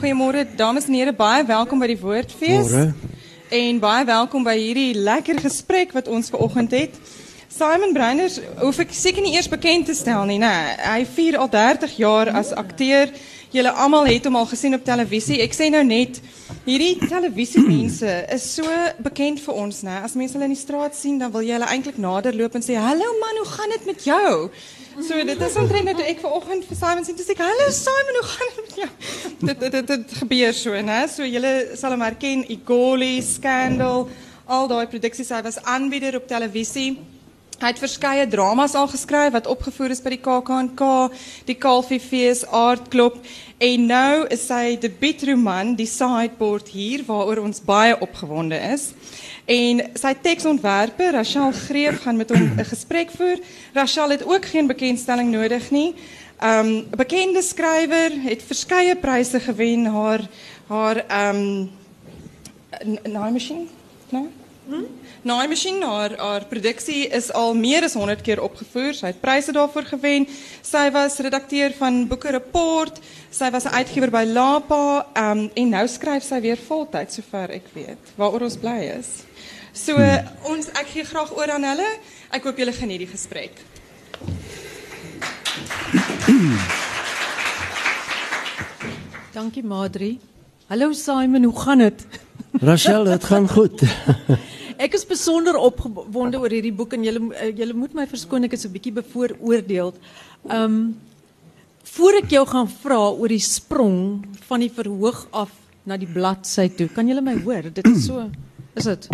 Goeiemôre dames en here, baie welkom by die Woordfees. Môre. En baie welkom by hierdie lekker gesprek wat ons vanoggend het. Simon Breiners, hoef ek seker nie eers bekend te stel nie, né? Hy vier al 30 jaar as akteur. Julle almal het hom al gesien op televisie. Ek sê nou net, hierdie televisiemense is so bekend vir ons, né? As mense hulle in die straat sien, dan wil jy hulle eintlik naderloop en sê, "Hallo man, hoe gaan dit met jou?" So dit is omtrent toe ek vanoggend vir Simon sien, toe sê ek, "Hallo Simon, hoe gaan dit jou?" Dit dit dit, dit gebeur so, né? So julle sal hom herken, Igoli, Scandal, al daai produksies. Hy was aanbieder op televisie. Hy het verskeie dramas al geskryf wat opgevoer is by die KAKNK, die Kalfiefees, Aardklop en nou is sy debuutroman Die Sideboard hier waaroor ons baie opgewonde is. En sy teksontwerper, Rachel Greef, gaan met hom 'n gesprek voer. Rachel het ook geen bekendstelling nodig nie. Um bekende skrywer, het verskeie pryse gewen. Haar haar um naai masjien, né? Hm? Masjien, haar haar produksie is al meer as 100 keer opgevoer. Sy het pryse daarvoor gewen. Sy was redakteur van Boeke Report. Sy was 'n uitgewer by Lapa, um en nou skryf sy weer voltyds sover ek weet, waaroor ons bly is. So ons ek gee graag oor aan hulle. Ek hoop julle geniet die gesprek. Dankie Madri. Hallo Simon, hoe gaan dit? Rachel, dit gaan goed. Ek is besonder opgewonde oor hierdie boek en julle eh, julle moet my verskoon ek is 'n bietjie bevooroordeeld. Um voor ek jou gaan vra oor die sprong van die verhoog af na die bladsy toe. Kan julle my hoor? Dit is so is dit.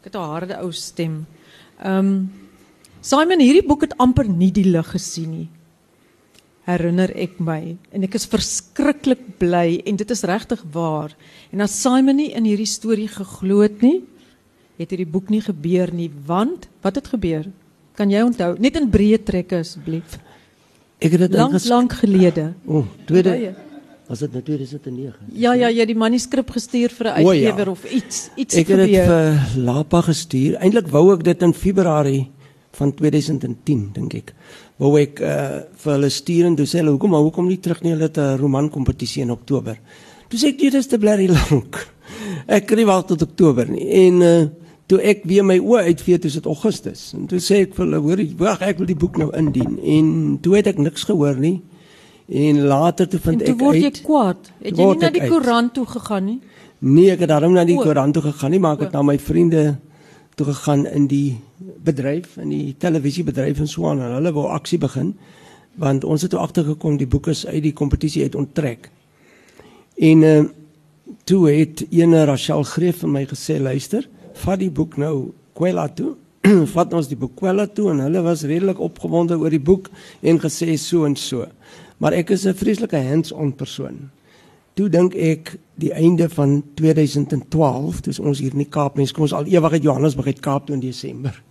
Ek het 'n harde ou stem. Um Simon, hierdie boek het amper nie die lig gesien nie. Herinner ek my en ek is verskriklik bly en dit is regtig waar. En as Simon nie in hierdie storie geglo het nie, het hierdie boek nie gebeur nie, want wat het gebeur? Kan jy onthou? Net in breë trekke asseblief. Ek het dit Lank lank gelede. O, oh, tweede. Was dit nou 2009? Ja ja, jy het die manuskrip gestuur vir 'n ja. uitgewer of iets. Iets Ek het het dit gebeur. vir Lapa gestuur. Eintlik wou ek dit in Februarie van 2010 dink ek. Wou ek uh, vir hulle stuur en toe sê hulle hoekom maar hoekom nie terug nie hulle het 'n romankompetisie in Oktober. Toe sê ek dit is te blerry lank. Ek nie wag tot Oktober nie. En uh, toe ek weer my oë uitvee toe dit Augustus. En toe sê ek vir hulle hoor wag ek wil die boek nou indien. En toe het ek niks gehoor nie. En later toe vind toe ek word jy uit kwaad. Het jy nie na die uit. koerant toe gegaan nie? Nee, ek het daarom na die koerant toe gegaan nie, maar ek het na my vriende toe gegaan in die bedryf, in die televisiebedryf in Swan en hulle wou aksie begin want ons het toe agtergekom die boek is uit die kompetisie uit onttrek. En uh, toe het ene Rachel Greef vir my gesê, luister, vat die boek nou Kwela toe. vat ons die boek Kwela toe en hulle was redelik opgewonde oor die boek en gesê so en so. Maar ek is 'n vreeslike hands-on persoon. Toe dink ek die einde van 2012, toe is ons hier in die Kaap, mens kom ons al ewig uit Johannesburg uit Kaap toe in Desember.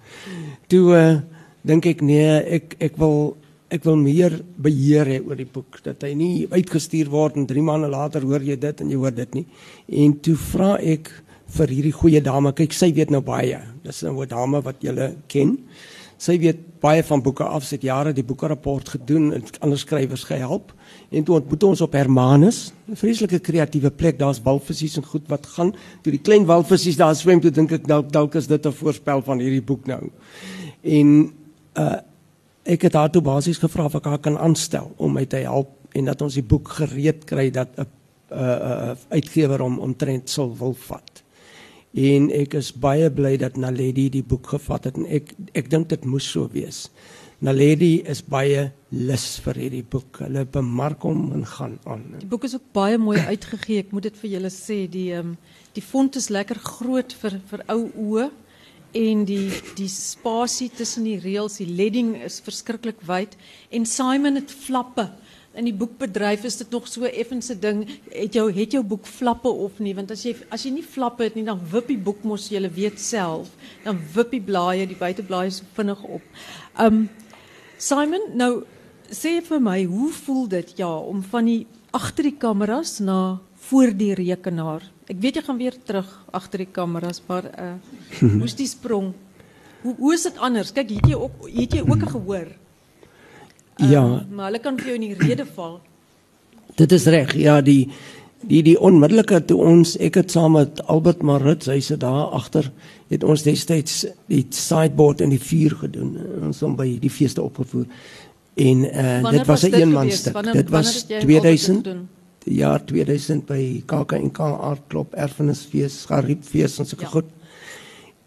Toe uh, dink ek nee, ek ek wil ek wil meer beheer hê oor die boek dat hy nie uitgestuur word en 3 maande later hoor jy dit en jy hoor dit nie. En toe vra ek vir hierdie goeie dame, kyk sy weet nou baie. Dis nou 'n dame wat julle ken. Sy weet baie van boeke af, sy het jare die boekerapport gedoen en ander skrywers gehelp. En toe ontmoet ons op Hermanus, 'n vreeslike kreatiewe plek. Daar's walvissies en goed wat gaan. Toe die klein walvissies daar swem, toe dink ek dalk dalk is dit 'n voorspel van hierdie boek nou. En uh ek het haar toe basies gevra of ek haar kan aanstel om my te help en dat ons die boek gereed kry dat 'n 'n 'n uitgewer hom omtrent sal wil vat. En ek is baie bly dat Naledi die boek gevat het en ek ek dink dit moes so wees. Naledi is baie lus vir hierdie boek. Hulle bemark hom en gaan aan. Die boek is ook baie mooi uitgegee. Ek moet dit vir julle sê, die ehm um, die font is lekker groot vir vir ou oë en die die spasie tussen die reëls, die ledding is verskriklik wyd en Simon het flappe. In die boekbedryf is dit nog so effens 'n ding, het jou het jou boek flappe of nie, want as jy as jy nie flappe het nie, dan wip die boek mos jy weet self, dan wip die blaaie, die buiteblaaie so vinnig op. Um Simon, nou sê vir my, hoe voel dit ja om van die agter die kameras na voor die rekenaar? Ek weet jy gaan weer terug agter die kameras, maar uh hoe's die sprong? Hoe hoe is dit anders? Kyk, het jy ook het jy ook 'n gehoor? Ja, Uh, maar hulle kan vir jou in die rede val. Dit is reg. Ja, die die die onmiddellike toe ons ek het saam met Albert Maritz, hy sit daar agter, het ons destyds die sideboard in die vuur gedoen. Ons hom by die feeste opgevoer. En uh, dit was 'n dit eenman geweest? stuk. Wanneer- Dit was wanneer het jy altyd 2000 gedoen? jaar 2000 by KAKNK Aardklop Erfenisfees, Gariepfees en sulke Ja. goed.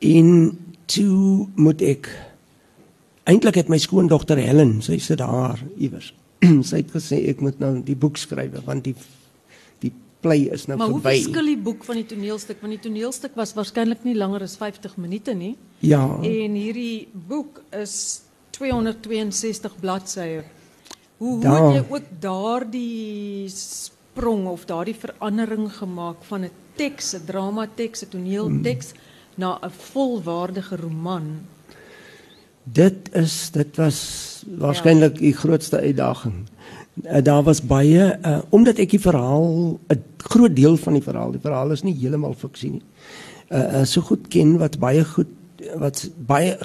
En toe moet ek eintlik het my skoondogter Helen, sy sit daar iewers. sy het gesê ek moet nou die boek skryf want die die play is nou Maar hoe verby. verskil die boek van die toneelstuk? Want die toneelstuk was waarskynlik nie langer as 50 minute nie. Ja. En hierdie boek is 262 bladsye. Hoe hoe Daar- het jy ook daardie sprong of daardie verandering gemaak van 'n teks, 'n dramateks, 'n toneelteks na 'n volwaardige roman? Dit is dit was waarskynlik die grootste uitdaging. Uh, daar was baie uh, omdat ek die verhaal 'n groot deel van die verhaal, die verhaal is nie heeltemal fiksie nie. Uh, uh so goed ken wat baie goed wat baie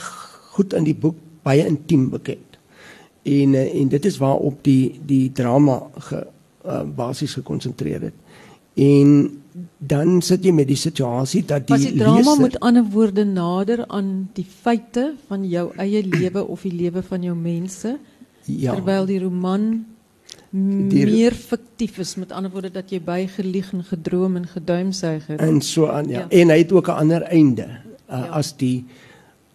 goed in die boek baie intiem bekend. En uh, en dit is waarop die die drama ge, uh, basies gekonsentreer het. En dan sit jy met die situasie dat die, die drama leser, met ander woorde nader aan die feite van jou eie lewe of die lewe van jou mense? ja, terwyl die roman Die- meer fiktief is met ander woorde dat jy bygelieg en gedroom en geduimsuig het. en so aan ja. Ja. En hy het ook 'n ander einde uh, Ja. as die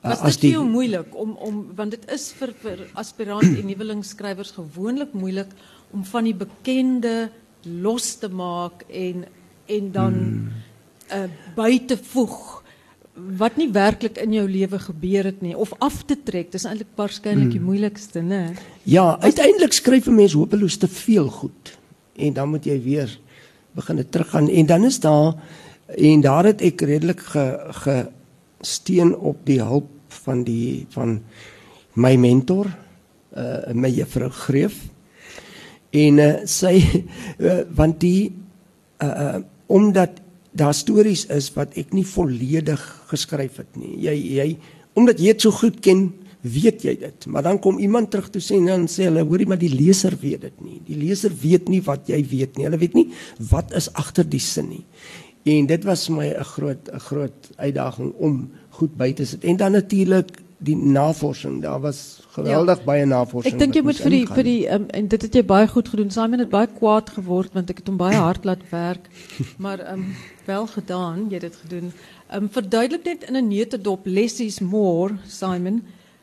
uh, Was as dit die jou moeilik om om want dit is vir vir aspirant en nuwelingskrywers gewoonlik moeilik om van die bekende los te maak en en dan hmm. uh, by te voeg wat nie werklik in jou lewe gebeur het nie of af te trek. Dis eintlik waarskynlik die moeilikste, né? ja, uiteindelik skryf 'n mens hopeloos te veel goed en dan moet jy weer begin teruggaan en dan is daar en daar het ek redelik ge gesteen op die hulp van die van my mentor uh my juffrou Greef en uh, sy uh, want die uh, uh omdat daar stories is wat ek nie volledig geskryf het nie. Jy jy omdat jy dit so goed ken, weet jy dit. Maar dan kom iemand terug toe sê en dan sê hulle, hoorie maar die leser weet dit nie. Die leser weet nie wat jy weet nie. Hulle weet nie wat is agter die sin nie. En dit was vir my 'n groot 'n groot uitdaging om goed by te sit. En dan natuurlik die navorsing. Daar was geweldig ja. baie navorsing. Ek dink jy moet vir die ingaan. vir die um, en dit het jy baie goed gedoen. Simon het baie kwaad geword want ek het hom baie hard laat werk. Maar ehm um, wel gedaan, jy het dit gedoen. Ehm um, verduidelik net in 'n neutedop less is more, Simon.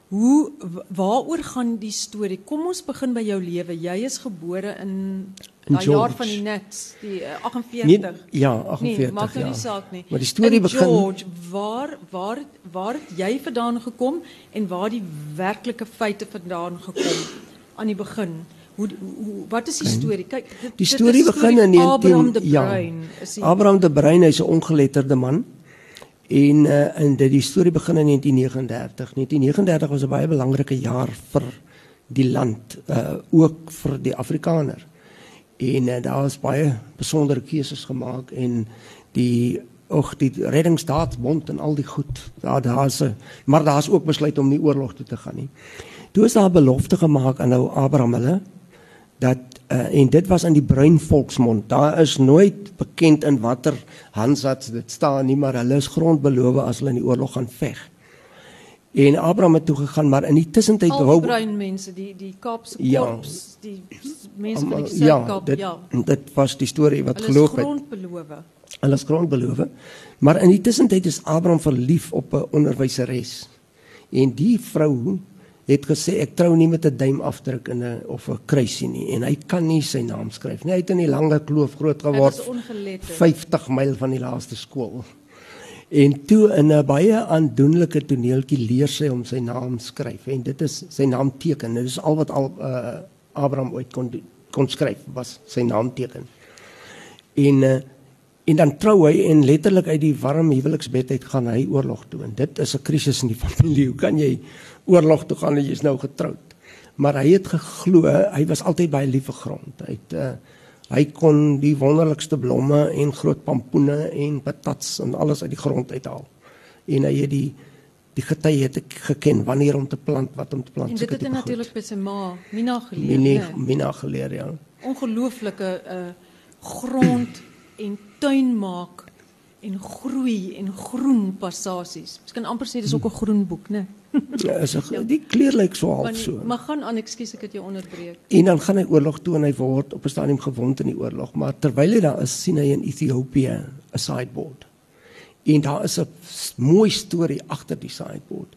Hoe wa- waaroor gaan die storie? Kom ons begin by jou lewe. Jy is gebore In daai jaar George. van die Nets, die uh, 48. Nee, ja, 48 Nee, maak nou ja. nie saak nie. Maar die storie In begin George, waar waar waar het jy vandaan gekom en waar die werklike feite vandaan gekom aan die begin? Hoe, hoe wat is die storie? Kyk, dit, Die storie is begin in 19 Abraham de ja. Bruin. Die, Abraham de Bruin hy's 'n ongeletterde man. En uh, en dit die storie begin in 1939. 1939 was 'n baie belangrike jaar vir die land, uh ook vir die Afrikaner. En uh, daar was baie besondere keuses gemaak en die och die reddingsstaatsbond en al die goed. Daar daar's 'n maar daar's ook besluit om nie oorlog toe te gaan nie. Toe is daar belofte gemaak aan nou Abraham hulle dat uh, en dit was in die bruin volksmond. Daar is nooit bekend in watter Hansats dit staan nie, maar hulle is grondbeloof as hulle in die oorlog gaan veg. En Abraham het toe gegaan, maar in die tussentyd al die wou bruin mense, die die Kaapse Ja. korps, die mense van die ja, Suid-Kaap, dit ja. dit was die storie wat Hulle is geloof het. grondbeloof. Hulle is grondbeloof. Maar in die tussentyd is Abraham verlief op 'n onderwyseres. En die vrou het gesê ek trou nie met 'n duimafdruk in 'n of 'n kruisie nie en hy kan nie sy naam skryf nie. Hy het in die lange kloof groot geword. was ongeletterd. 50 myl van die laaste skool. En toe in 'n baie aandoenlike toneeltjie leer sy hom sy naam skryf en dit is sy naamteken. Dit is al wat al uh, Abraham ooit kon doen- kon skryf was sy naamteken. En uh, en dan trou hy en letterlik uit die warm huweliksbed uit gaan hy oorlog toe. En dit is 'n krisis in die familie. Hoe kan jy oorlog toe gaan en jy's nou getroud? Maar hy het geglo, hy was altyd baie lief vir grond. Hy het uh, hy kon die wonderlikste blomme en groot pampoene en patats en alles uit die grond uithaal. En hy het die die getye het ek geken wanneer om te plant, wat om te plant. En dit het goed. natuurlik by sy ma Mina geleer. Mina né? Mina geleer ja. ongelooflike uh grond en tuin maak en groei en groen passasies. Kan amper sê dis ook 'n groen boek, né? Ja, is 'n die kleur lyk so half so. Maar gaan aan, ekskuus ek het jou onderbreek. En dan gaan hy oorlog toe en hy word op 'n stadium gewond in die oorlog, maar terwyl hy daar is, sien hy in Ethiopië 'n sideboard. En daar is 'n mooi storie agter die sideboard.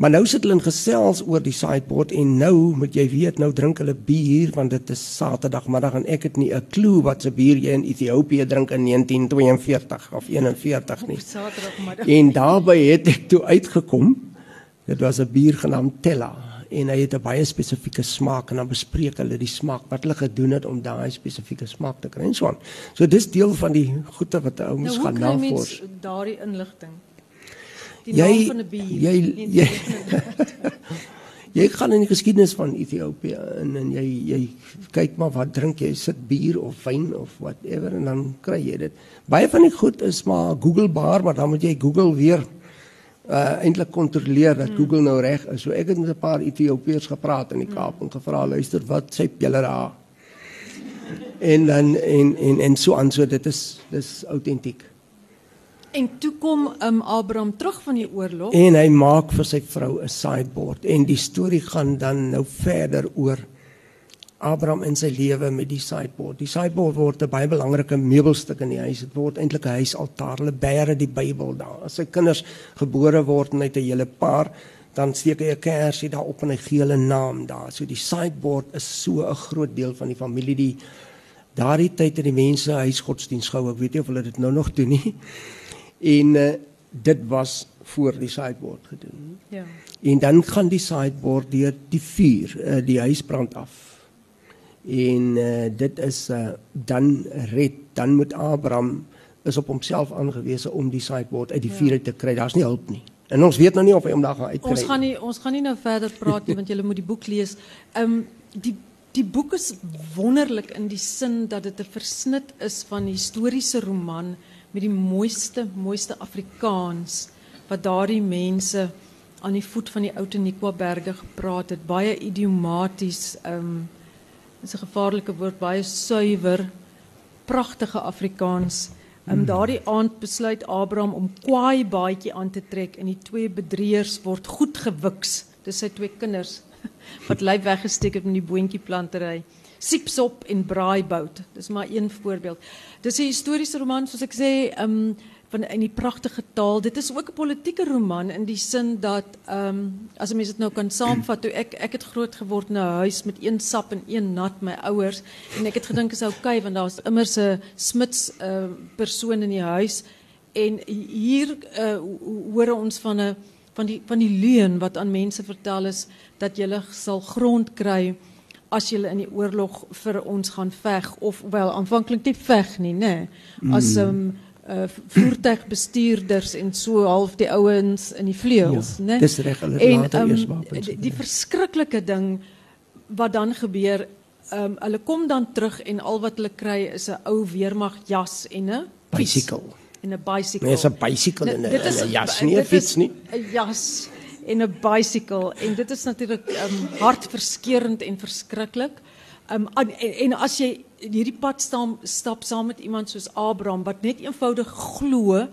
Maar nou sit hulle in gesels oor die sideboard en nou moet jy weet nou drink hulle bier want dit is Saterdagmiddag en ek het nie 'n klou wat se bier jy in Ethiopië drink in 1942 of 41 nie. Saterdagmiddag. En daarbey het ek toe uitgekom. Dit was 'n bier genaamd Tella en hy het 'n baie spesifieke smaak en dan bespreek hulle die smaak wat hulle gedoen het om daai spesifieke smaak te kry en so aan. So dis deel van die goeie wat ou mens nou, gaan navors. Nou daardie inligting. Die jy, naam van 'n bier. Jy jy jy gaan in die geskiedenis van Ethiopië in en jy jy kyk maar wat drink jy sit bier of wyn of whatever en dan kry jy dit. Baie van die goed is maar Googlebaar, maar dan moet jy Google weer uh eintlik kontroleer dat hmm. Google nou reg is. So ek het met 'n paar Ethiopiërs gepraat in die Kaap hmm. en gevra luister wat sê julle daar? En dan en en en so aan so dit is dis autentiek. En toe kom um, Abraham terug van die oorlog. En hy maak vir sy vrou 'n sideboard en die storie gaan dan nou verder oor Abraham in sy lewe met die sideboard. Die sideboard word 'n baie belangrike meubelstuk in die huis. Dit word eintlik 'n huisaltaar. Hulle bære die Bybel daar. As sy kinders gebore word met 'n hele paar, dan steek hy 'n kersie daarop en hy gee hulle naam daar. So die sideboard is so 'n groot deel van die familie die daardie tyd in die mense huisgodsdienst gehou. Ek weet nie of hulle dit nou nog doen nie. En uh, dit was voor die sideboard gedoen. Ja. En dan gaan die sideboard deur die vuur, uh, die huis brand af. En uh, dit is uh, dan red, dan moet Abraham is op homself aangewese om die sideboard uit die ja. vuur te kry. Daar's nie hulp nie. En ons weet nou nie of hy hom daar gaan uitkry. Ons gaan nie ons gaan nie nou verder praat nie want jy moet die boek lees. Ehm um, die die boek is wonderlik in die sin dat dit 'n versnit is van historiese roman met die mooiste mooiste Afrikaans wat daardie mense aan die voet van die ou Tenikwa berge gepraat het. Baie idiomaties um is 'n gevaarlike woord baie suiwer pragtige Afrikaans. Um hmm. daardie aand besluit Abraham om kwaai baadjie aan te trek en die twee bedrieërs word goed gewiks. Dis sy twee kinders wat lyf weggesteek het in die boontjie plantery Sipsop en Braaibout. Dis maar een voorbeeld. Dis 'n historiese roman ek sê, ehm um, van in die pragtige taal. Dit is ook 'n politieke roman in die sin dat ehm um, as 'n mens dit nou kan saamvat, toe ek het groot geword in 'n huis met een sap en een nat my ouers en ek het gedink is okay want daar's immer 'n smits uh, persoon in die huis en hier uh, hoor ons van 'n van die van die leuen wat aan mense vertel is dat jy sal grond kry as julle in die oorlog vir ons gaan veg of wel aanvanklik nie veg nie, nê. As mm. um uh voertuigbestuurders en so half die ouens in die vleuels, ja, né? Dis reg hulle en, later um, eers wapens. Die, die verskriklike ding wat dan gebeur, um hulle kom dan terug en al wat hulle kry is 'n ou weermag jas en 'n bicycle. En 'n bicycle. Nee, 'n bicycle en 'n jas, nie 'n fiets nie. 'n Jas en 'n bicycle en dit is natuurlik um, en verskriklik. Um, en, en as jy hierdie pad stap saam met iemand soos Abraham wat net eenvoudig glo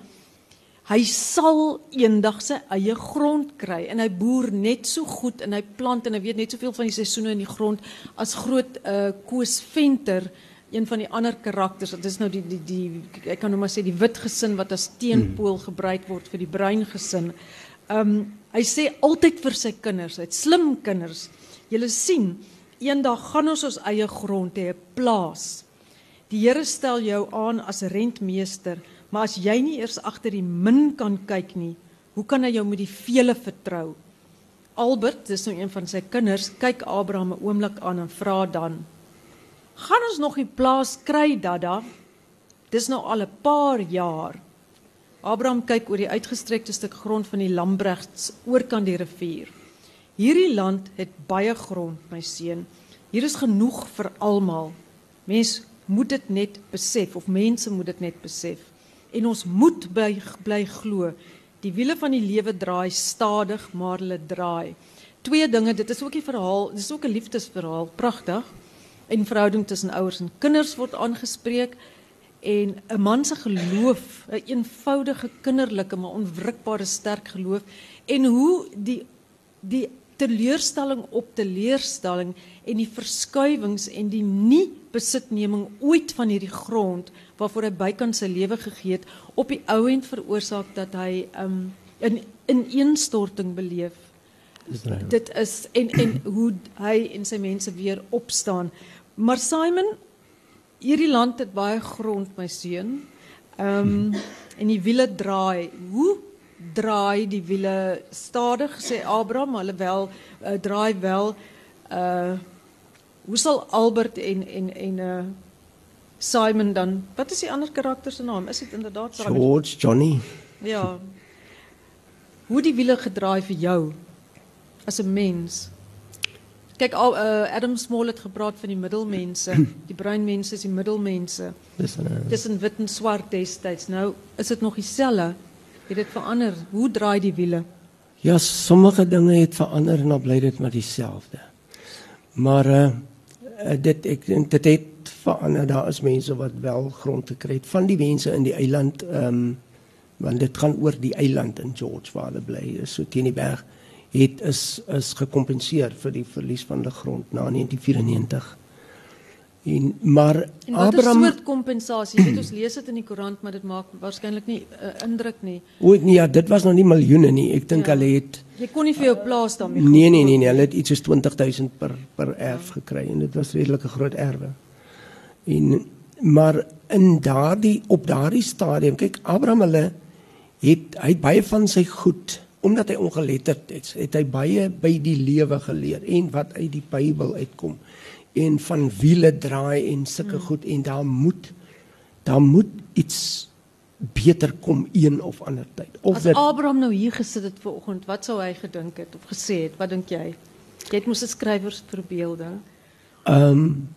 hy sal eendag sy eie grond kry en hy boer net so goed en hy plant en hy weet net soveel van die seisoene in die grond as groot uh, Koos Venter een van die ander karakters dit is nou die die die ek kan nou maar sê die wit gesin wat as teenpool gebruik word vir die bruin gesin. Ehm um, Hy sê altyd vir sy kinders, hy het slim kinders. Julle sien, eendag gaan ons ons eie grond hê, 'n plaas. Die Here stel jou aan as rentmeester, maar as jy nie eers agter die min kan kyk nie, hoe kan hy jou met die vele vertrou? Albert, dis nou een van sy kinders, kyk Abraham 'n oomblik aan en vra dan: "Gaan ons nog die plaas kry, Dada?" Dis nou al 'n paar jaar. Abraham kyk oor die uitgestrekte stuk grond van die Lambregts oorkant die rivier. Hierdie land het baie grond, my seun. Hier is genoeg vir almal. Mens moet dit net besef of mense moet dit net besef. En ons moet bly bly glo. Die wiele van die lewe draai stadig, maar hulle draai. Twee dinge, dit is ook 'n verhaal, dit is ook 'n liefdesverhaal, pragtig. en verhouding tussen ouers en kinders word aangespreek en 'n man se geloof, 'n een eenvoudige kinderlike maar onwrikbare sterk geloof en hoe die die teleurstelling op teleurstelling en die verskuiwings en die nie besitneming ooit van hierdie grond waarvoor hy bykans sy lewe gegee het op die ou end veroorsaak dat hy um, in ineenstorting beleef. Dit is en en hoe hy en sy mense weer opstaan. Maar Simon, hierdie land het baie grond, my seun. Ehm um, en die wiele draai. Hoe draai die wiele stadig sê Abraham, alhoewel uh, draai wel uh hoe sal Albert en en en uh Simon dan wat is die ander karakter se naam? Is dit inderdaad Simon? George, Johnny. Ja. Hoe die wiele gedraai vir jou as 'n mens? Kyk al uh, Adam Small het gepraat van die middelmense. Die bruin mense is die middelmense. Dis 'n Dis 'n wit en swart destyds. Nou is dit nog dieselfde. Het dit verander? Hoe draai die wiele? Ja, sommige dinge het verander en dan bly dit maar dieselfde. Maar uh dit ek dit het verander. Daar is mense wat wel grond gekry het van die mense in die eiland ehm um, want dit gaan oor die eiland in George waar hulle bly. Is so teen die berg het is is gekompenseer vir die verlies van die grond na 1994. En maar en wat Abraham soort kompensasie? Jy weet ons lees dit in die koerant, maar dit maak waarskynlik nie 'n uh, indruk nie. O nee, ja, dit was nog nie miljoene nie. Ek dink ja. hulle het Jy kon nie vir jou plaas daarmee Nee, nee, nee, nee, hulle het iets soos 20000 per per erf ja. gekry en dit was redelike groot erwe. En maar in daardie op daardie stadium, kyk Abraham hulle het hy het baie van sy goed omdat hy ongeletterd is, het hy baie by die lewe geleer en wat uit die Bybel uitkom en van wiele draai en sulke hmm. goed en daar moet daar moet iets beter kom een of ander tyd. Of As dit, Abraham nou hier gesit het vanoggend, wat sou hy gedink het of gesê het? Wat dink jy? Jy het mos 'n skrywer verbeelding. Ehm um,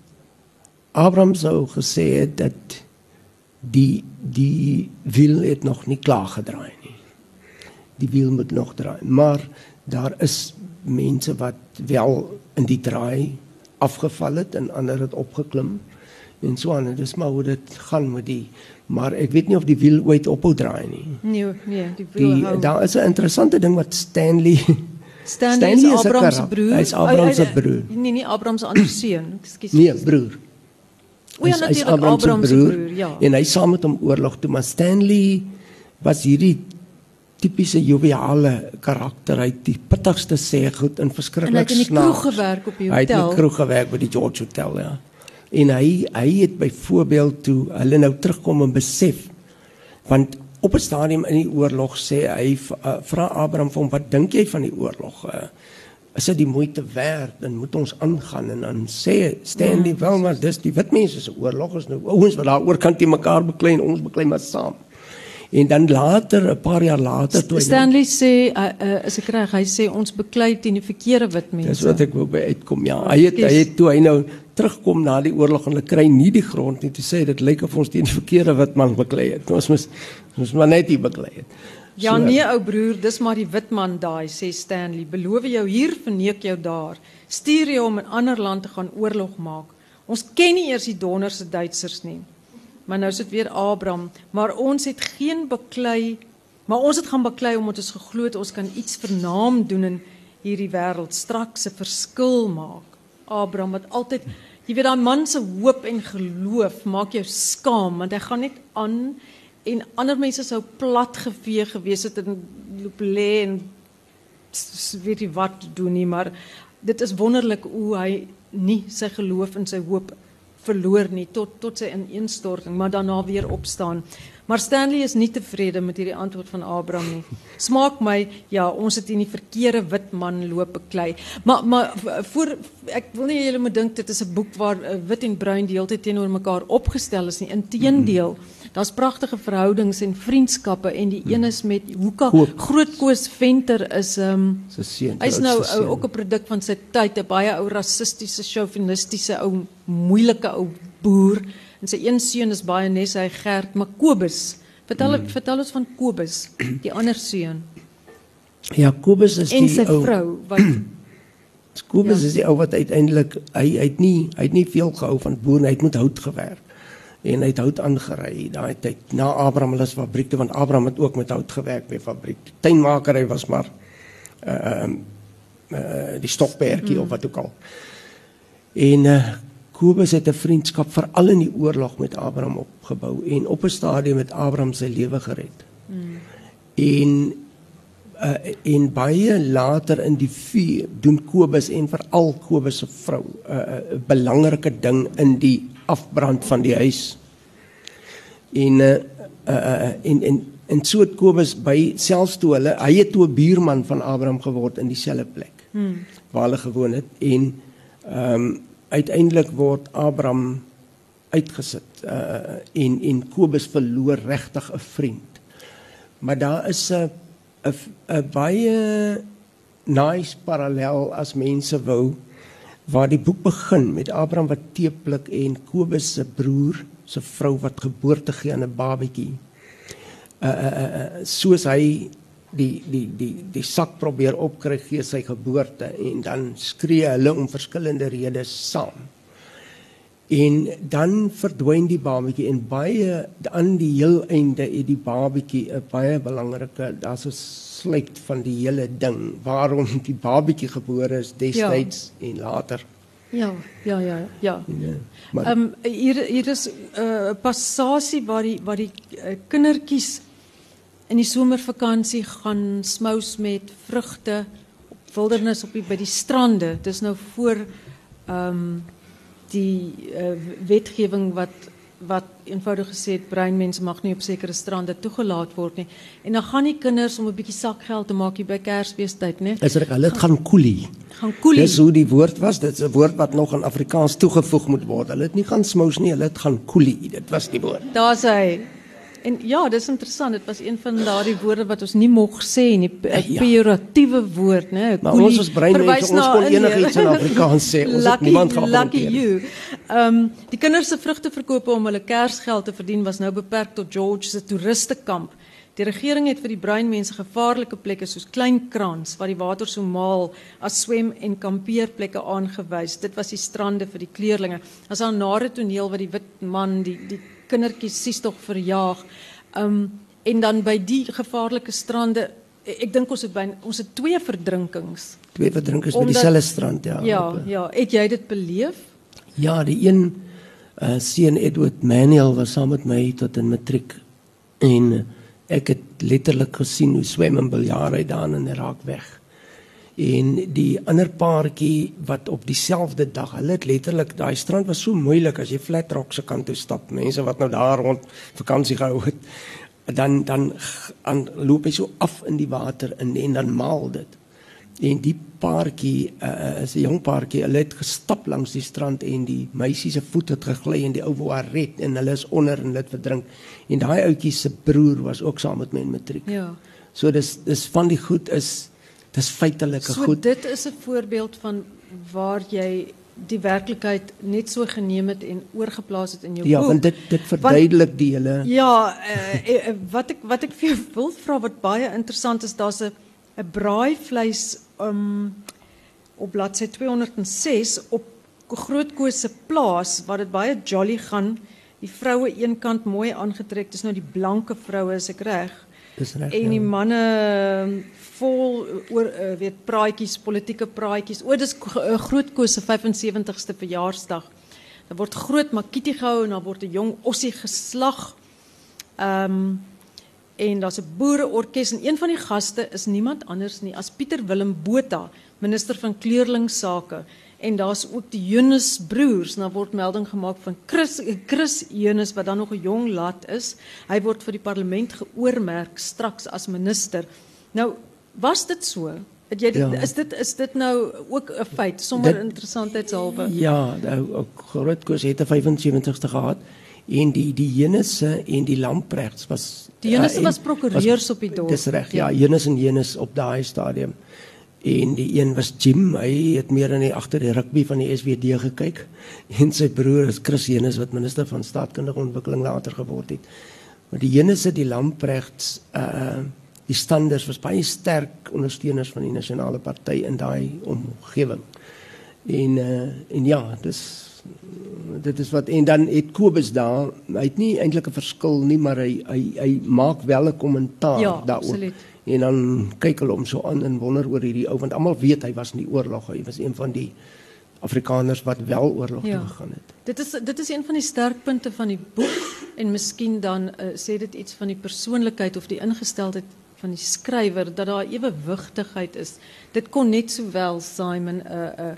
Abraham sou gesê het dat die die wiel het nog nie klaar gedraai nie. Die wiel moet nog draai, maar daar is mense wat wel in die draai afgeval het en ander het opgeklim en so aan. Dit is maar hoe dit gaan met die maar ek weet nie of die wiel ooit ophou draai nie. Nee, nee, die wiel die, hou. Daar is 'n interessante ding wat Stanley Stanley, Stanley is Abraham se broer. Hy's Abraham se broer. Nee, nie Abraham se ander seun. Ekskuus. Nee, broer. O ja, natuurlik Abraham se broer, broer, ja. En hy saam met hom oorlog toe, maar Stanley was hierdie tipiese joviale karakter. Hy het die pittigste sê goed in verskriklik snaaks. En hy het in die kroeg gewerk op die hotel. Hy het in die kroeg gewerk by die George Hotel, ja. En hy hy het byvoorbeeld toe hulle nou terugkom en besef want op 'n stadium in die oorlog sê hy uh, vra Abraham vir hom wat dink jy van die oorlog? Uh, is dit die moeite werd dan moet ons aangaan en dan sê Stanley ja, wel maar dis die wit mense se oorlog is nou ouens wat daar oor kan te mekaar beklei en ons beklei maar saam en dan later 'n paar jaar later toe Stanley nou, sê uh, uh, is ek reg hy sê ons beklei teen die verkeerde wit mense dis wat ek wou by uitkom ja hy het hy het toe hy nou terugkom na die oorlog en hulle kry nie die grond nie te sê dit lyk of ons teen die verkeerde wit man beklei het ons moes ons maar net hier beklei het Ja so, nee ou broer, dis maar die wit man daai sê Stanley. Beloof jou hier verneek jou daar. Stuur jy om in 'n ander land te gaan oorlog maak. Ons ken nie eers die donderse Duitsers nie. Maar nou sit weer Abraham, maar ons het geen beklei, maar ons het gaan beklei omdat ons geglo het ons kan iets vernaam doen in hierdie wêreld, straks 'n verskil maak. Abraham wat altyd jy weet daai man se hoop en geloof maak jou skaam want hy gaan net aan en ander mense sou plat gevee gewees het en loop lê en weet jy wat doen nie maar dit is wonderlik hoe hy nie sy geloof en sy hoop verloor nie tot tot sy ineenstorting maar daarna weer opstaan. Maar Stanley is nie tevrede met hierdie antwoord van Abraham nie. Smaak my ja ons het in die verkeerde wit man loop beklei. Maar maar voor ek wil nie julle moet dink dit is 'n boek waar uh, wit en bruin deeltyd teenoor mekaar opgestel is nie. Inteendeel mm -hmm. Daar's pragtige verhoudings en vriendskappe en die een is met Hoeka Grootkoos Venter is ehm um, hy's nou ou, ook 'n produk van sy tyd, 'n baie ou rassistiese, chauvinistiese ou moeilike ou boer en sy een seun is baie nes hy Gert Makobus. Vertel hmm. vertel ons van Kobus, die ander seun. Ja, Kobus is en die ou sy vrou wat Kobus ja. is die ou wat uiteindelik hy hy het nie hy het nie veel gehou van boer, hy het met hout gewerk. En hy het hout aangery daai tyd na Abraham se fabriek toe want Abraham het ook met hout gewerk by fabriek. Tuinmaker hy was maar ehm uh, uh, die stokperdjie mm. of wat ook al. En uh, Kobus het 'n vriendskap veral in die oorlog met Abraham opgebou en op 'n stadium met Abraham sy lewe gered. Mm. En uh, en baie later in die vuur doen Kobus en veral Kobus se vrou 'n uh, uh, belangrike ding in die afbrand van die huis. En uh, uh, en en en so het Kobus by selfs toe hulle hy het toe 'n buurman van Abraham geword in dieselfde plek hmm. waar hulle gewoon het en ehm um, uiteindelik word Abraham uitgesit uh, en en Kobus verloor regtig 'n vriend. Maar daar is 'n 'n baie nice parallel as mense wou waar die boek begin met Abraham wat teeplik en Kobus se broer se vrou wat geboorte gee aan 'n babatjie. Uh, uh uh soos hy die die die die sak probeer opkry gee sy geboorte en dan skree hulle om verskillende redes saam en dan verdwyn die babatjie en baie aan die heel einde het die babatjie 'n baie belangrike daar's 'n sluit van die hele ding waarom die babatjie gebore is destyds ja. en later. Ja ja ja ja. Ja maar um, hier hier is 'n uh, passasie waar die waar die uh, kindertjies in die somervakansie gaan smous met vrugte op wildernis op die, by die strande. Dis nou voor ehm um, die uh, wetgewing wat wat eenvoudig gesê het breinmense mag nie op sekere strande toegelaat word nie. En dan gaan die kinders om 'n bietjie sakgeld te maak hier by Kersfeestyd, né? Is dit hulle gaan koelie. Gaan koelie. Dis hoe die woord was. Dit is 'n woord wat nog in Afrikaans toegevoeg moet word. Hulle het nie gaan smous nie, hulle het gaan koelie. Dit was die woord. Daar's hy. En ja, dis interessant. Dit was een van daardie woorde wat ons nie mag sê nie, 'n ja. pejoratiewe woord, né? Maar ons is breinmense, ons kon enigiets in Afrikaans sê. Ons lucky, het niemand gehad. Lucky you. Ehm um, die kinders se vrugteverkope om hulle Kersgeld te verdien was nou beperk tot George se toeristekamp. Die regering het vir die breinmense gevaarlike plekke soos Kleinkrans waar die water so maal as swem en kampeerplekke aangewys. Dit was die strande vir die kleerlinge. As 'n nare toneel wat die wit man die die kindertjies sies tog verjaag. Um en dan by die gevaarlike strande, ek dink ons het by ons het twee verdrinkings. Twee verdrinkings by dieselfde strand, ja. Ja, ja, het jy dit beleef? Ja, die een uh seun Edward Manuel was saam met my tot in matriek en ek het letterlik gesien hoe swem en biljart hy daar in raak weg en die ander paartjie wat op dieselfde dag hulle het letterlik daai strand was so moeilik as jy flat rock se kant toe stap mense wat nou daar rond vakansie gehou het dan dan aan loop hy so af in die water in en dan maal dit. En die paartjie uh, is 'n jong paartjie hulle het gestap langs die strand en die meisie se voet het gegly en die ou wou haar red en hulle is onder en dit verdrink. En daai ouetjie se broer was ook saam met my in matriek. Ja. So dis dis van die goed is dis feitelike so, goed. Dit is 'n voorbeeld van waar jy die werklikheid net so geneem het en oorgeplaas het in jou ja, boek. Ja, want dit dit verduidelik die hele Ja, uh, uh, wat ek wat ek vir jou wil vra wat baie interessant is, daar's 'n 'n braaivleis um op bladsy 206 op Grootkoos se plaas waar dit baie jolly gaan. Die vroue eenkant mooi aangetrek, dis nou die blanke vroue as ek reg. Reg. En die ja. manne ehm, vol oor uh, weet praatjies, politieke praatjies. O, dis uh, groot koos se 75ste verjaarsdag. Daar word groot makiti gehou en daar word 'n jong ossie geslag. Ehm um, en daar's 'n boereorkes en een van die gaste is niemand anders nie as Pieter Willem Botha, minister van kleurlingsake en daar's ook die Jonas broers. Nou word melding gemaak van Chris Chris wat dan nog 'n jong lad is. Hy word vir die parlement geoormerk straks as minister. Nou Was dit so? Het jy dit, ja. is dit is dit nou ook 'n feit sommer interessantheidshalwe? Ja, nou Grootkoos het 'n 75ste gehad en die die Jenisse en die Lamprechts was Die Jenisse uh, was prokureurs op die dorp. Dis reg. Ja, ja en Jenisse op daai stadium. En die een was Jim, hy het meer in die agter die rugby van die SWD gekyk en sy broer is Chris Jenisse wat minister van staatkundige ontwikkeling later geword het. Maar die Jenisse die Lamprechts uh die standers was baie sterk ondersteuners van die nasionale party in daai omgewing. En uh, en ja, dis dit is wat en dan het Kobus daar, hy het nie eintlik 'n verskil nie, maar hy hy hy maak wel 'n kommentaar Ja, daaroor. En dan kyk hulle hom so aan en wonder oor hierdie ou want almal weet hy was in die oorlog, hy was een van die Afrikaners wat wel oorlog Ja. toe gegaan het. Dit is dit is een van die sterkpunte van die boek en miskien dan uh, sê dit iets van die persoonlikheid of die ingesteldheid van die skrywer dat daar ewewigtigheid is. Dit kon net sowel Simon 'n 'n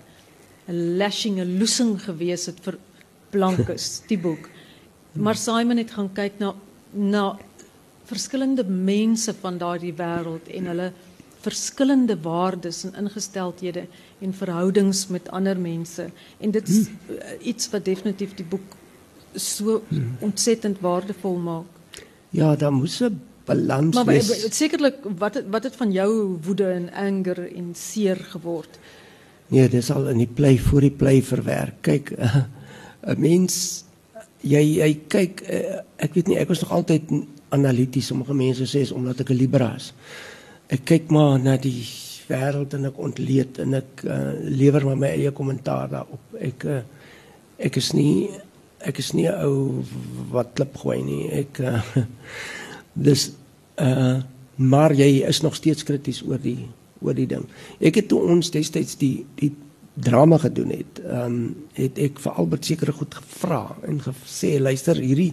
'n lashing 'n loosing gewees het vir blankes die boek. Maar Simon het gaan kyk na na verskillende mense van daardie wêreld en hulle verskillende waardes en ingesteldhede en verhoudings met ander mense en dit is uh, iets wat definitief die boek so ontsettend waardevol maak. Ja, daar moes 'n balans Maar wees. we- sekerlik wat het, wat het van jou woede en anger en seer geword? Nee, dis al in die play voor die play verwerk. Kyk, 'n mens jy jy kyk uh, ek weet nie ek was nog altyd analities. Sommige mense sê is omdat ek 'n libera is. Ek kyk maar na die wêreld en ek ontleed en ek uh, lewer maar my eie kommentaar daarop. Ek uh, ek is nie ek is nie 'n ou wat klip gooi nie. Ek uh, dis uh maar jy is nog steeds krities oor die oor die ding. Ek het toe ons destyds die die drama gedoen het, ehm um, het ek vir Albert sekere goed gevra en gesê luister hierdie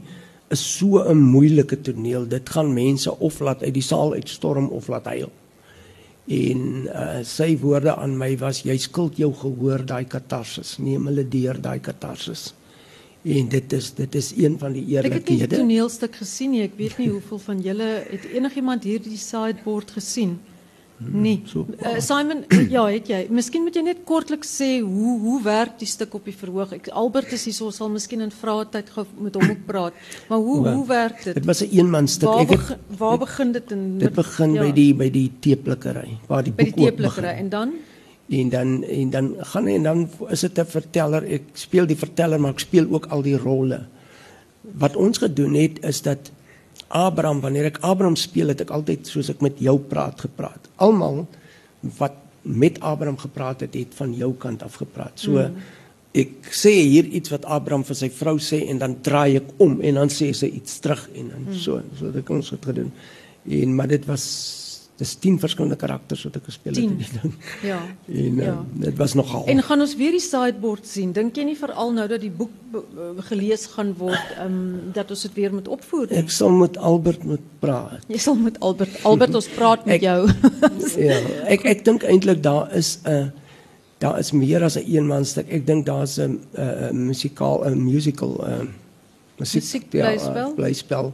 is so 'n moeilike toneel. Dit gaan mense of laat uit die saal uitstorm of laat huil. En uh, sy woorde aan my was jy skuld jou gehoor daai katarsis. Neem hulle deur daai katarsis. En dit is dit is een van die Ek het nie die eerlikhede. toneelstuk gesien nie. Ek weet nie hoeveel van julle het enigiemand hierdie sideboard gesien? Nee. so. Uh, Simon, ja, het jy. Miskien moet jy net kortliks sê hoe hoe werk die stuk op die verhoog? Ek Albert is hier, so sal miskien in vrae tyd gou met hom ook praat. Maar hoe Ja. hoe werk dit? Dit was 'n eenmanstuk. Waar Ek het waar begin dit in dit begin by die by die teeplikkery waar die by die boek ook teeplikkery en dan En dan en dan gaan en dan is dit 'n verteller. Ek speel die verteller, maar ek speel ook al die rolle. Wat ons gedoen het is dat Abraham, wanneer ek Abraham speel, het ek altyd soos ek met jou praat gepraat. Almal wat met Abraham gepraat het, het van jou kant af gepraat. So mm. ek sê hier iets wat Abraham vir sy vrou sê en dan draai ek om en dan sê sy iets terug en dan mm. so so het ek ons het gedoen. En maar dit was dis 10 verskillende karakters wat ek gespeel het 10. in die ding. ja. En ja. Ja. dit was nogal. En gaan ons weer die sideboard sien? Dink jy nie veral nou dat die boek be- gelees gaan word, ehm um, dat ons dit weer moet opvoer nie? ek sal met Albert moet praat. Jy sal met Albert Albert ons praat met Ek- jou. ja, ek ek dink eintlik daar is 'n daar is meer as 'n eenmanstuk. Ek dink daar's 'n 'n musikaal 'n musical 'n musiek Musiekblyspel? ja, blyspel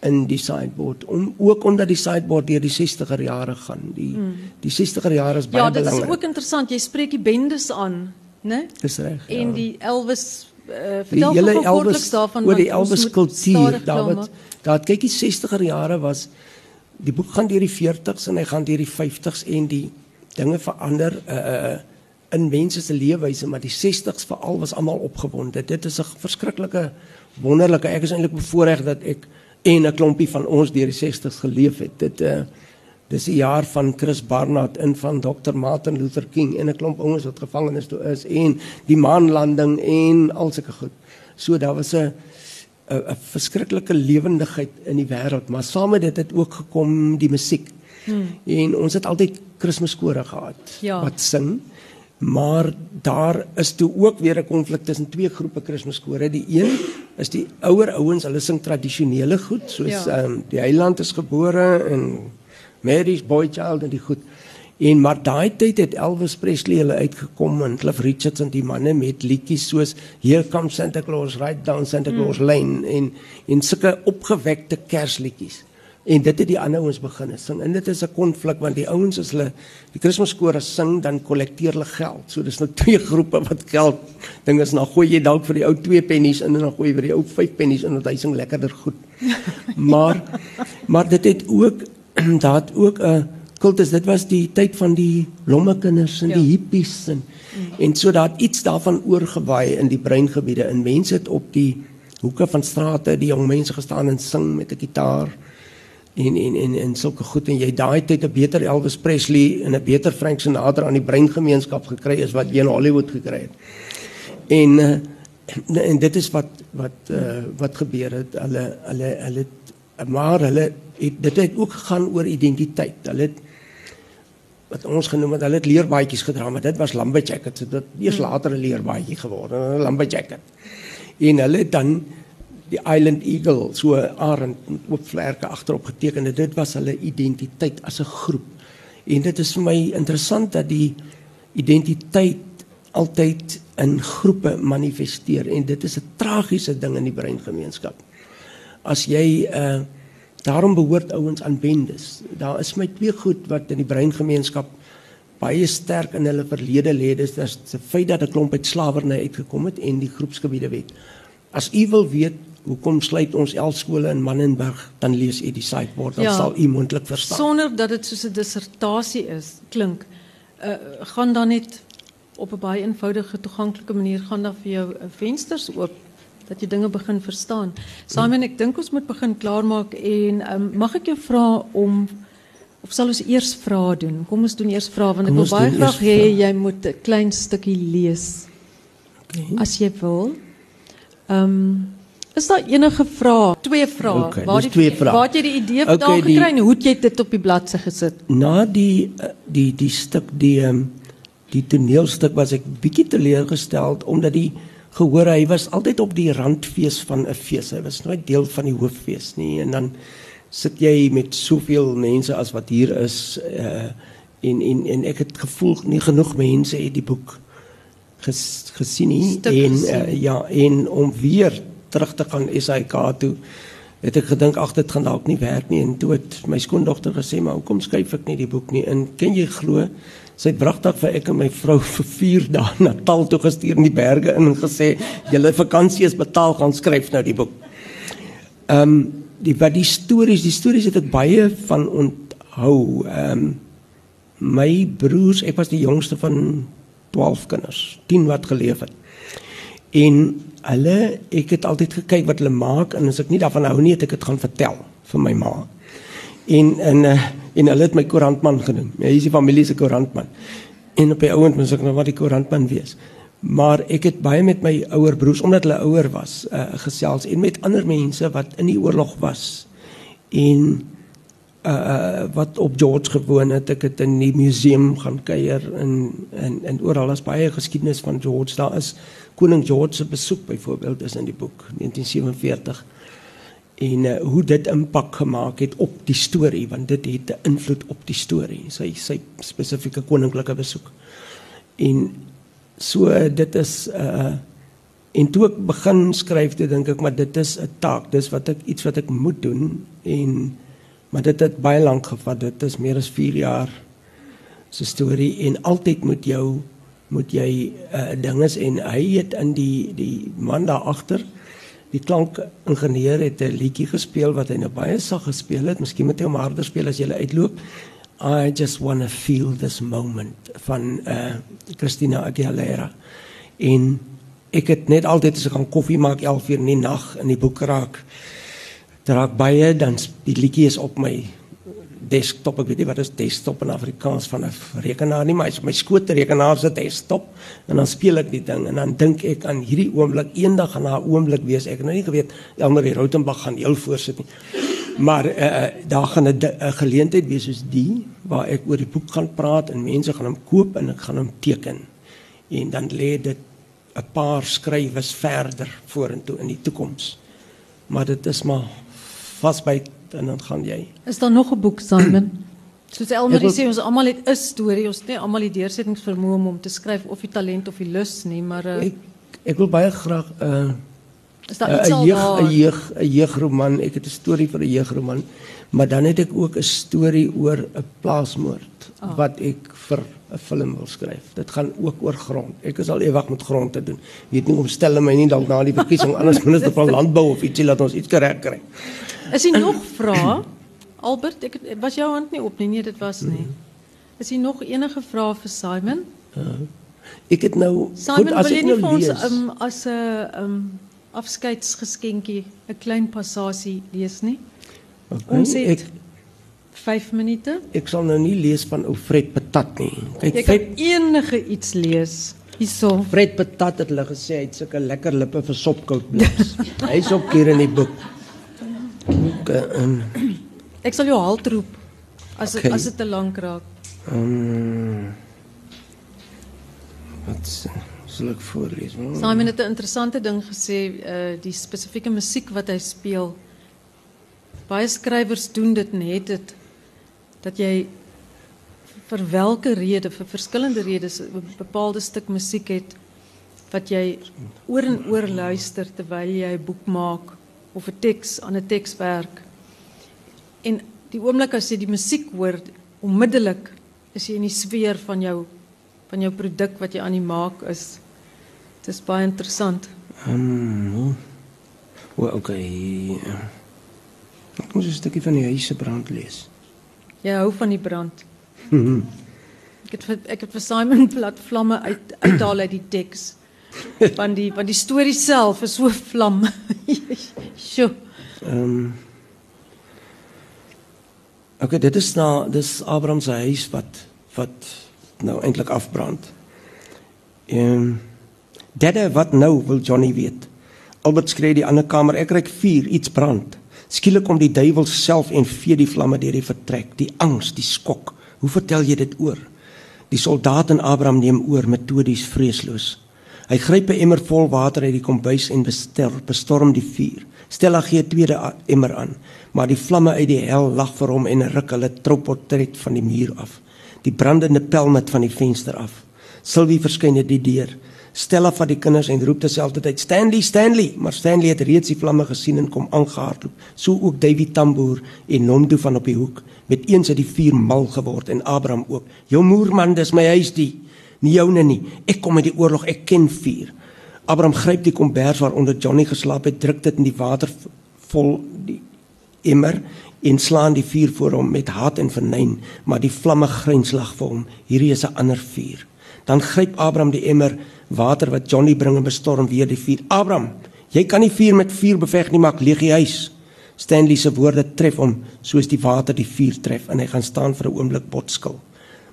in die sideboard. Om ook omdat die sideboard deur die 60er jare gaan. Die mm. die 60er jare is baie ja, dit is belangrik. ook interessant. Jy spreek die bendes aan, né? Dis reg. En ja. die Elvis uh, die hele Elvis daarvan oor die Elvis kultuur daar wat daar kyk die 60er jare was die boek gaan deur die 40s en hy gaan deur die 50s en die dinge verander uh, uh in mense se leefwyse maar die 60s veral was almal opgewonde dit is 'n verskriklike wonderlike ek is eintlik bevoorreg dat ek en 'n klompie van ons deur die 60s geleef het dit uh dis die jaar van Chris Barnard in van Dr Martin Luther King en 'n klomp ouens wat gevangenes toe is en die maanlanding en al sulke goed so daar was 'n 'n 'n verskriklike lewendigheid in die wêreld, maar saam met dit het ook gekom die musiek. Hmm. En ons het altyd Kersskore gehad Ja. wat sing. Maar daar is toe ook weer 'n konflik tussen twee groepe Kersskore. Die een is die ouer ouens, hulle sing tradisionele goed soos Ja. ehm um, die Heiland is gebore en Mary's Boy Child en die goed. En maar daai tyd het Elvis Presley hulle uitgekom en Cliff Richards en die manne met liedjies soos Here Comes Santa Claus Right Down Santa Claus mm. Lane en en sulke opgewekte Kersliedjies. En dit het die ander ouens begin sing. En dit is 'n konflik want die ouens as hulle die Kersskore sing dan kollekteer hulle geld. So dis nou twee groepe wat geld ding is. Dan gooi jy dalk vir die ou 2 pennies in en dan gooi jy vir die ou 5 pennies in want hy sing lekkerder goed. Maar maar dit het ook daar het ook 'n kultus. Dit was die tyd van die lommekinders en Ja. die hippies en en so daar het iets daarvan oorgewaai in die breingebiede. En mense het op die hoeke van strate die jong mense gestaan en sing met 'n gitaar en en en en sulke goed en jy daai tyd 'n beter Elvis Presley en 'n beter Frank Sinatra aan die breingemeenskap gekry is wat jy in Hollywood gekry het. En uh, en dit is wat wat uh, wat gebeur het. Hulle hulle hulle maar hulle het, dit het ook gegaan oor identiteit. Hulle het wat ons genoem het, hulle het leerbaadjies gedra, maar dit was lumberjackets. So dit hmm. later 'n leerbaadjie geword, 'n lumberjacket. En hulle dan die Island Eagle, so 'n arend met oop vlerke agterop geteken. Dit was hulle identiteit as 'n groep. En dit is vir my interessant dat die identiteit altyd in groepe manifesteer en dit is 'n tragiese ding in die breingemeenskap. As jy uh, daarom behoort ouens aan bendes. Daar is my twee goed wat in die breingemeenskap baie sterk in hulle verlede lê. Dis die feit dat 'n klomp uit slawerny uitgekom het en die groepsgebiede wet. As u wil weet hoekom sluit ons elf skole in Mannenberg? Dan lees u die site word dan ja, sal u moontlik verstaan. Sonder dat dit soos 'n dissertasie is klink uh, gaan dan net op 'n baie eenvoudige toeganklike manier gaan dan vir jou uh, vensters oop dat jy dinge begin verstaan. Simon ek dink ons moet begin klaarmaak en um, mag ek jou vra om of sal ons eers vra doen? Kom ons doen eers vra want ek wil baie graag hê jy moet 'n klein stukkie lees okay. as jy wil. Ehm um, Is daar enige vrae? Twee vrae. Okay, waar die twee vrae. Waar het jy die idee vandaan okay, gekry en hoe het jy dit op die bladsy gesit? Na die eh, die die stuk die um, die toneelstuk was ek bietjie teleurgesteld omdat die gehoor hy was altyd op die randfees van 'n fees. Hy was nooit deel van die hooffees nie en dan sit jy met soveel mense as wat hier is uh, en en en ek het gevoel nie genoeg mense het die boek ges, gesien nie en uh, ja en om weer terug te gaan SAK toe het ek gedink ag dit gaan dalk nie werk nie en toe het my skoondogter gesê maar hoekom skryf ek nie die boek nie en ken jy glo sy het wragtig vir ek en my vrou vir 4 dae na Natal toe gestuur in die berge in en gesê julle vakansie is betaal gaan skryf nou die boek. Ehm um, die wat die stories die stories het ek baie van onthou. Ehm um, my broers ek was die jongste van 12 kinders, 10 wat geleef het. En hulle ek het altyd gekyk wat hulle maak en as ek nie daarvan hou nie het ek dit gaan vertel vir my ma. En en uh, en hulle het my koerantman genoem. Hy is die familie se koerantman. En op die ouend moet ek nou wat die koerantman wees. Maar ek het baie met my ouer broers omdat hulle ouer was uh, gesels en met ander mense wat in die oorlog was. En uh wat op George gewoon het. Ek het in die museum gaan kuier in in en oral is baie geskiedenis van George. Daar is koning George se besoek byvoorbeeld is in die boek 1947 en uh, hoe dit impak gemaak het op die storie want dit het 'n invloed op die storie sy sy spesifieke koninklike besoek. En so dit is uh en toe ek begin skryf toe dink ek maar dit is 'n taak dis wat ek iets wat ek moet doen. En maar dit het baie lank gevat. Dit is meer as 4 jaar se storie en altyd moet jou moet jy uh, dinges en hy het in die die man daar agter die klankingenieur het 'n liedjie gespeel wat hy nou baie sag gespeel het. Miskien moet hy hom harder speel as jy uitloop. I just want to feel this moment van uh Christina Aguilera. En ek het net altyd as ek gaan koffie maak 11 uur in die nag in die boek raak raak baie dan die liedjie is op my desktop. Ek weet nie wat is desktop in Afrikaans van 'n rekenaar nie maar my skootrekenaar se desktop en dan speel ek die ding en dan dink ek aan hierdie oomblik eendag gaan daar 'n oomblik wees. Ek het nou nie geweet Elmer die Rautenbach gaan heel voorsit nie. Maar uh, daar gaan 'n geleentheid wees soos die waar ek oor die boek gaan praat en mense gaan hom koop en ek gaan hom teken. En dan lê dit 'n paar skrywes verder vorentoe in die toekoms. Maar dit is maar vasbyt en dan gaan jy. Is daar nog 'n boek Simon? Soos Elmarie wil, sê ons almal het 'n storie, ons het nie almal die deursettingsvermoë om, om te skryf of die talent of die lus nie, maar uh, ek ek wil baie graag 'n uh, is daar iets al 'n jeug 'n jeug 'n jeugroman, ek het 'n storie vir 'n jeugroman, maar dan het ek ook 'n storie oor 'n plaasmoord oh. wat ek vir 'n film wil skryf. Dit gaan ook oor grond. Ek is al ewig met grond te doen. Weet nie om stel my nie dalk na die verkiesing anders minister van landbou of ietsie laat ons iets reg kry. Is er nog vrae? Albert, ek was jou hand nie op nie. Nee, dit was nie. Is er nog enige vrae vir Simon? Uh, ek het nou Simon, goed as ek nou lees. Ons, um, as 'n um, afskeidsgeskenkie 'n klein passasie lees nie. Okay, ons het ek, 5 minute. Ek sal nou nie lees van ou Fred Patat nie. Kyk Jy Fred kan enige iets lees. Hierso. Fred Patat het hulle gesê hy het sulke lekker lippe vir sopkout bliks. Hy's ook hier in die boek. Ook in Ek sal jou halt roep as Okay. as dit te lank raak. um, wat sal ek voorlees? Simon het 'n interessante ding gesê, uh die spesifieke musiek wat hy speel. Baie skrywers doen dit net dit dat jy vir watter rede, vir verskillende redes 'n bepaalde stuk musiek het wat jy oor en oor luister terwyl jy 'n boek maak of 'n teks aan 'n teks werk. En die oomblik as jy die musiek hoor, onmiddellik is jy in die sfeer van jou van jou produk wat jy aan die maak is. Dit is baie interessant. Um, o, okay. Ek moet 'n stukkie van die huis se brand lees. Jy hou van die brand. Ek het ek het vir Simon plat vlamme uit uithaal uit die teks. Van die van die storie self is so vlam. Sjoe. Ehm um, Okay, dit is nou dis Abraham se huis wat wat nou eintlik afbrand. Ehm um, Dadde wat nou wil Johnny weet. Albert skree die ander kamer, ek kry vuur, iets brand. Skielik kom die duiwel self en vee die vlamme deur die vertrek. Die angs, die skok. Hoe vertel jy dit oor? Die soldaat en Abraham neem oor metodies vreesloos. Hy gryp 'n emmer vol water uit die kombuis en bestel bestorm die vuur. Stella gee 'n tweede emmer aan, maar die vlamme uit die hel lag vir hom en ruk hulle trouportret van die muur af. Die brandende pelmet van die venster af. Sylvie verskyn uit die deur. Stella vat die kinders en roep terselfdertyd Stanley, Stanley, maar Stanley het reeds die vlamme gesien en kom aangehardloop. So ook Davy Tamboer en Nomdo van op die hoek. Met eens het die vuur mal geword en Abraham ook. Jou moerman, dis my huis die. Nie joune nie. Ek kom uit die oorlog, ek ken vuur. Abraham gryp die kombers waaronder Johnny geslaap het, druk dit in die water vol die emmer en slaan die vuur voor hom met haat en vernyn, maar die vlamme grynslag vir hom. Hierdie is 'n ander vuur. Dan gryp Abraham die emmer water wat Johnny bring en bestorm weer die vuur. Abraham, jy kan nie vuur met vuur beveg nie, maak leeg die huis. Stanley se woorde tref hom soos die water die vuur tref en hy gaan staan vir 'n oomblik botskil.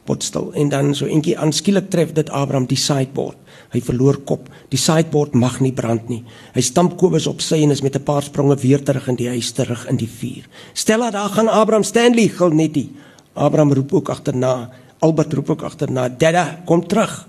Botstil en dan so eentjie aanskielik tref dit Abraham die sideboard. Hy verloor kop. Die sideboard mag nie brand nie. Hy stamp Kobus op sy en is met 'n paar spronge weer terug in die huis terug in die vuur. Stella, daar gaan Abraham Stanley gil netty. Abraham roep ook agterna. Albert roep ook agterna. Dadda, kom terug.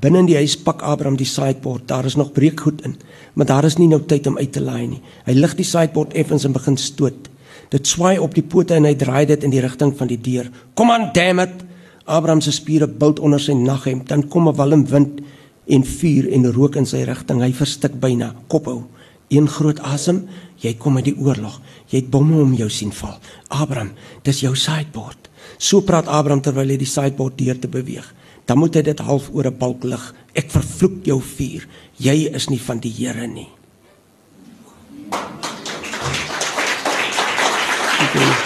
Binne in die huis pak Abraham die sideboard. Daar is nog breekgoed in, maar daar is nie nou tyd om uit te laai nie. Hy lig die sideboard effens en begin stoot. Dit swaai op die pote en hy draai dit in die rigting van die deur. Kom aan, damn it. Abraham se spiere bult onder sy naghemp. Dan kom 'n walm wind en vuur en rook in sy rigting. Hy verstik byna. Kophou. Een groot asem. Jy kom uit die oorlog. Jy het bomme om jou sien val. Abraham, dis jou sideboard. So praat Abraham terwyl hy die sideboard deur te beweeg. Dan moet hy dit half oor 'n balk lig. Ek vervloek jou vuur. Jy is nie van die Here nie. Okay.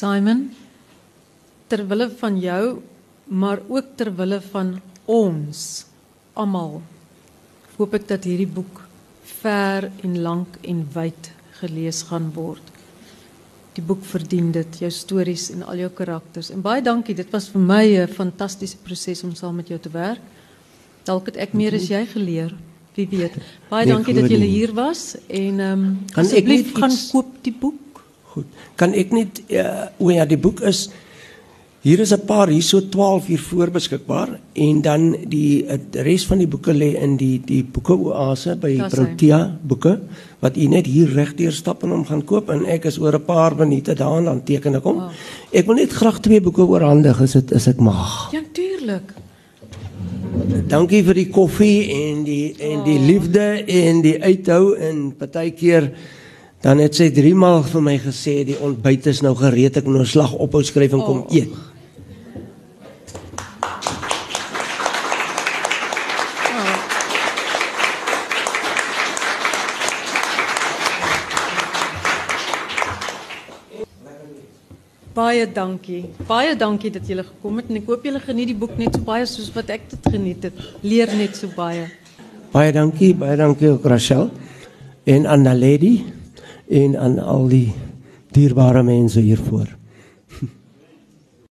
Simon, ter wille van jou, maar ook ter wille van ons almal, hoop ek dat hierdie boek ver en lank en wyd gelees gaan word. Die boek verdien dit, jou stories en al jou karakters. En baie dankie, dit was vir my 'n fantastiese proses om saam met jou te werk. Dalk het ek meer as jy geleer. Wie weet. Baie Nee, dankie dat nie. hier was en ehm um, asseblief gaan koop die boek. Goed. Kan ek net uh, o ja, die boek is hier is 'n paar hier so 12 hier voor beskikbaar en dan die res van die boeke lê in die die boeke oase by hy. Protea boeke wat u net hier regdeur stap en hom gaan koop en ek is oor 'n paar minute daar en dan teken ek hom. Wow. Ek wil net graag twee boeke oorhandig as dit is ek mag. Ja, tuurlik. Dankie vir die koffie en die en die liefde en die uithou en partykeer dan het sy 3 maal vir my gesê die ontbyt is nou gereed ek moet nou slag ophou skryf en kom Oh. eet. Baie dankie. Baie dankie dat julle gekom het en ek hoop julle geniet die boek net so baie soos wat ek dit geniet het. Leer net so baie. Baie dankie, baie dankie ook Rachel en aan Naledi en aan al die dierbare mense hiervoor.